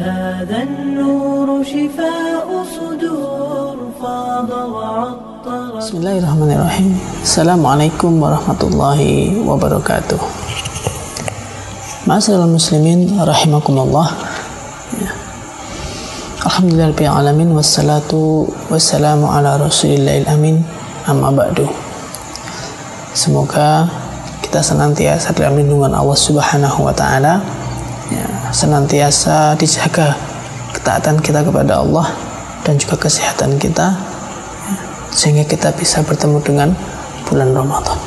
هذا النور شفاء صدور فاض وعطر. بسم الله الرحمن الرحيم السلام عليكم ورحمة الله وبركاته muslimin rahimakumullah. Ya. Alhamdulillah alamin wassalatu wassalamu ala rasulillahil amin amma ba'du. Semoga kita senantiasa dalam lindungan Allah Subhanahu wa taala. Ya, senantiasa dijaga ketaatan kita kepada Allah dan juga kesehatan kita sehingga kita bisa bertemu dengan bulan Ramadan.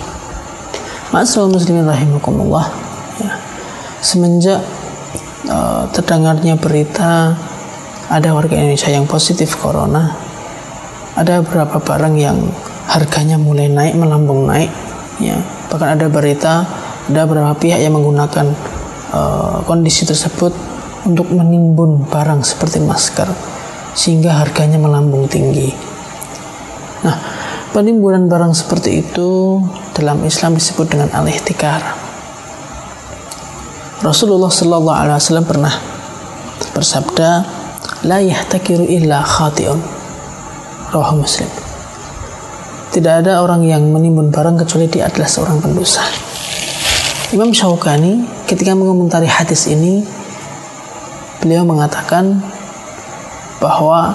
Masalah muslimin rahimakumullah. Ya. Semenjak uh, terdengarnya berita ada warga Indonesia yang positif corona, ada beberapa barang yang harganya mulai naik melambung naik. Ya. Bahkan ada berita ada beberapa pihak yang menggunakan uh, kondisi tersebut untuk menimbun barang seperti masker sehingga harganya melambung tinggi. Nah, penimbunan barang seperti itu dalam Islam disebut dengan al-ihtikar. Rasulullah Shallallahu Alaihi Wasallam pernah bersabda, "La yahtakiru illa khati'un." Roh Muslim. Tidak ada orang yang menimbun barang kecuali dia adalah seorang pendosa. Imam Syaukani ketika mengomentari hadis ini, beliau mengatakan bahwa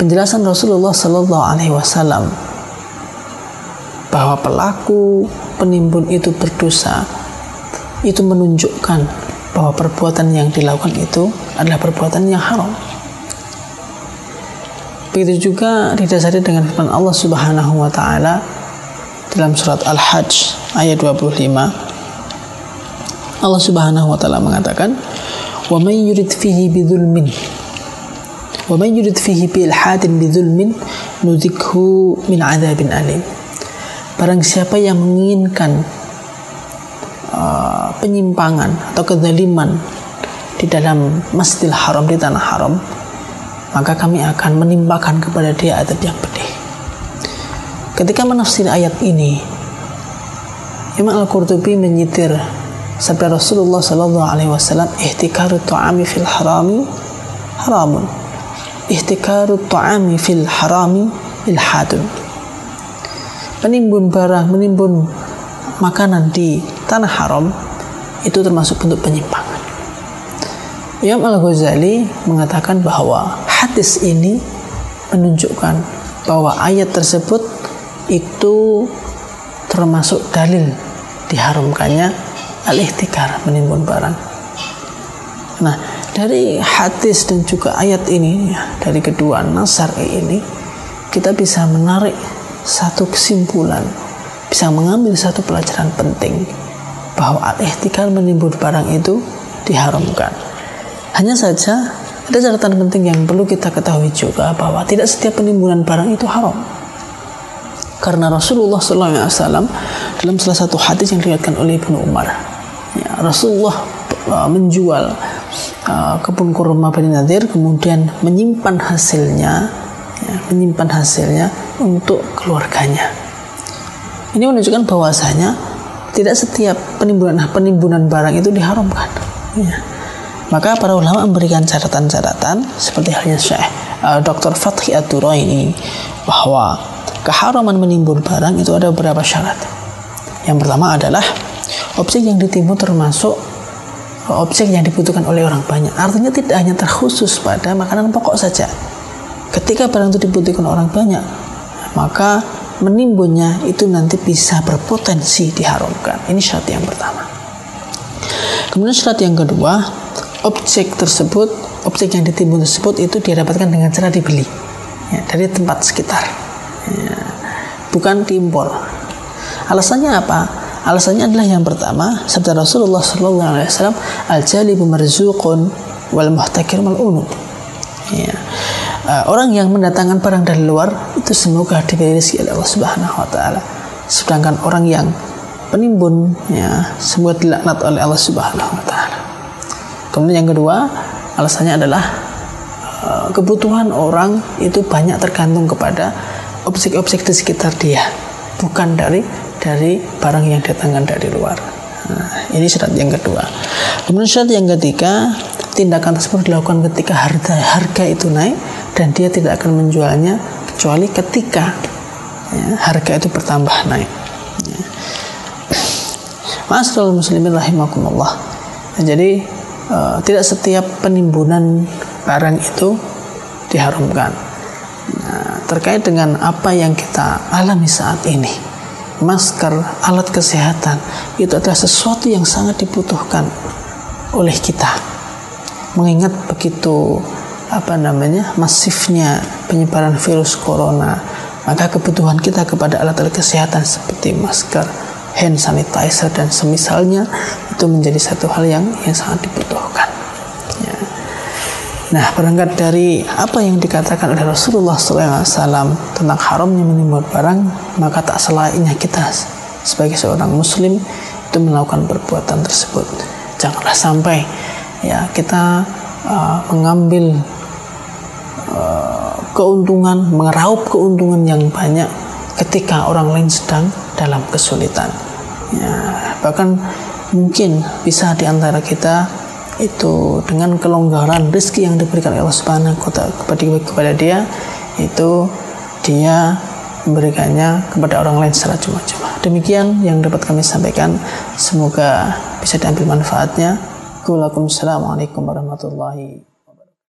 penjelasan Rasulullah Shallallahu Alaihi Wasallam bahwa pelaku penimbun itu berdosa itu menunjukkan bahwa perbuatan yang dilakukan itu adalah perbuatan yang haram. Begitu juga didasari dengan firman Allah Subhanahu wa taala dalam surat Al-Hajj ayat 25. Allah Subhanahu wa taala mengatakan, "Wa may yurid fihi bidzulmin" wa may yurid fihi bi ilhadin bi min adzabin alim. Barang siapa yang menginginkan uh, penyimpangan atau kezaliman di dalam Masjidil Haram di tanah haram maka kami akan menimpakan kepada dia adab yang pedih. Ketika menafsir ayat ini Imam Al-Qurtubi menyitir sabda Rasulullah Sallallahu Alaihi Wasallam, "Ihtikaru tu'ami fil harami haramun." ihtikaru ta'ami fil harami ilhadun menimbun barang menimbun makanan di tanah haram itu termasuk bentuk penyimpangan Imam Al-Ghazali mengatakan bahwa hadis ini menunjukkan bahwa ayat tersebut itu termasuk dalil diharamkannya al-ihtikar menimbun barang. Nah dari hadis dan juga ayat ini ya, dari kedua nasar ini kita bisa menarik satu kesimpulan bisa mengambil satu pelajaran penting bahwa al-ihtikal menimbun barang itu diharamkan. Hanya saja ada catatan penting yang perlu kita ketahui juga bahwa tidak setiap penimbunan barang itu haram. Karena Rasulullah SAW dalam salah satu hadis yang diriwayatkan oleh Ibnu Umar ya, Rasulullah uh, menjual uh, kebun kurma Bani Nadir kemudian menyimpan hasilnya ya, menyimpan hasilnya untuk keluarganya ini menunjukkan bahwasanya tidak setiap penimbunan penimbunan barang itu diharamkan ya. maka para ulama memberikan catatan-catatan seperti halnya Syekh uh, Dr. Fathi At-Turaini bahwa keharaman menimbun barang itu ada beberapa syarat yang pertama adalah objek yang ditimbun termasuk objek yang dibutuhkan oleh orang banyak. Artinya tidak hanya terkhusus pada makanan pokok saja. Ketika barang itu dibutuhkan orang banyak, maka menimbunnya itu nanti bisa berpotensi diharamkan. Ini syarat yang pertama. Kemudian syarat yang kedua, objek tersebut, objek yang ditimbun tersebut itu didapatkan dengan cara dibeli ya, dari tempat sekitar, ya, bukan diimpor. Alasannya apa? Alasannya adalah yang pertama, sabda Rasulullah Sallallahu Alaihi Wasallam, al jalibu marzuqun wal muhtakir mal'unun. Ya. Uh, orang yang mendatangkan barang dari luar itu semoga diberi rezeki oleh Allah Subhanahu Wa Taala. Sedangkan orang yang penimbun, ya, semoga dilaknat oleh Allah Subhanahu Wa Taala. Kemudian yang kedua, alasannya adalah uh, kebutuhan orang itu banyak tergantung kepada objek-objek di sekitar dia, bukan dari dari barang yang datangkan dari luar. Nah, ini syarat yang kedua. Kemudian syarat yang ketiga, tindakan tersebut dilakukan ketika harga harga itu naik dan dia tidak akan menjualnya kecuali ketika ya, harga itu bertambah naik. Ya. muslimin rahimakumullah. Nah, jadi uh, tidak setiap penimbunan barang itu diharumkan. Nah, terkait dengan apa yang kita alami saat ini, masker, alat kesehatan itu adalah sesuatu yang sangat dibutuhkan oleh kita. Mengingat begitu apa namanya masifnya penyebaran virus corona, maka kebutuhan kita kepada alat-alat kesehatan seperti masker, hand sanitizer dan semisalnya itu menjadi satu hal yang yang sangat dibutuhkan. Nah, berangkat dari apa yang dikatakan oleh Rasulullah SAW tentang haramnya menimbun barang, maka tak selainnya kita sebagai seorang Muslim itu melakukan perbuatan tersebut. Janganlah sampai ya kita uh, mengambil uh, keuntungan, mengeraup keuntungan yang banyak ketika orang lain sedang dalam kesulitan. Ya, bahkan mungkin bisa di antara kita itu dengan kelonggaran rezeki yang diberikan oleh Allah Subhanahu wa kepada kepada dia itu dia memberikannya kepada orang lain secara cuma-cuma. Demikian yang dapat kami sampaikan. Semoga bisa diambil manfaatnya. Assalamualaikum warahmatullahi